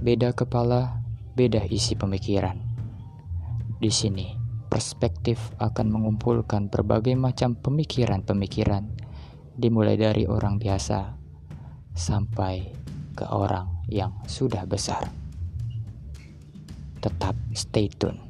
Beda kepala, beda isi pemikiran. Di sini, perspektif akan mengumpulkan berbagai macam pemikiran-pemikiran, dimulai dari orang biasa sampai ke orang yang sudah besar. Tetap stay tune.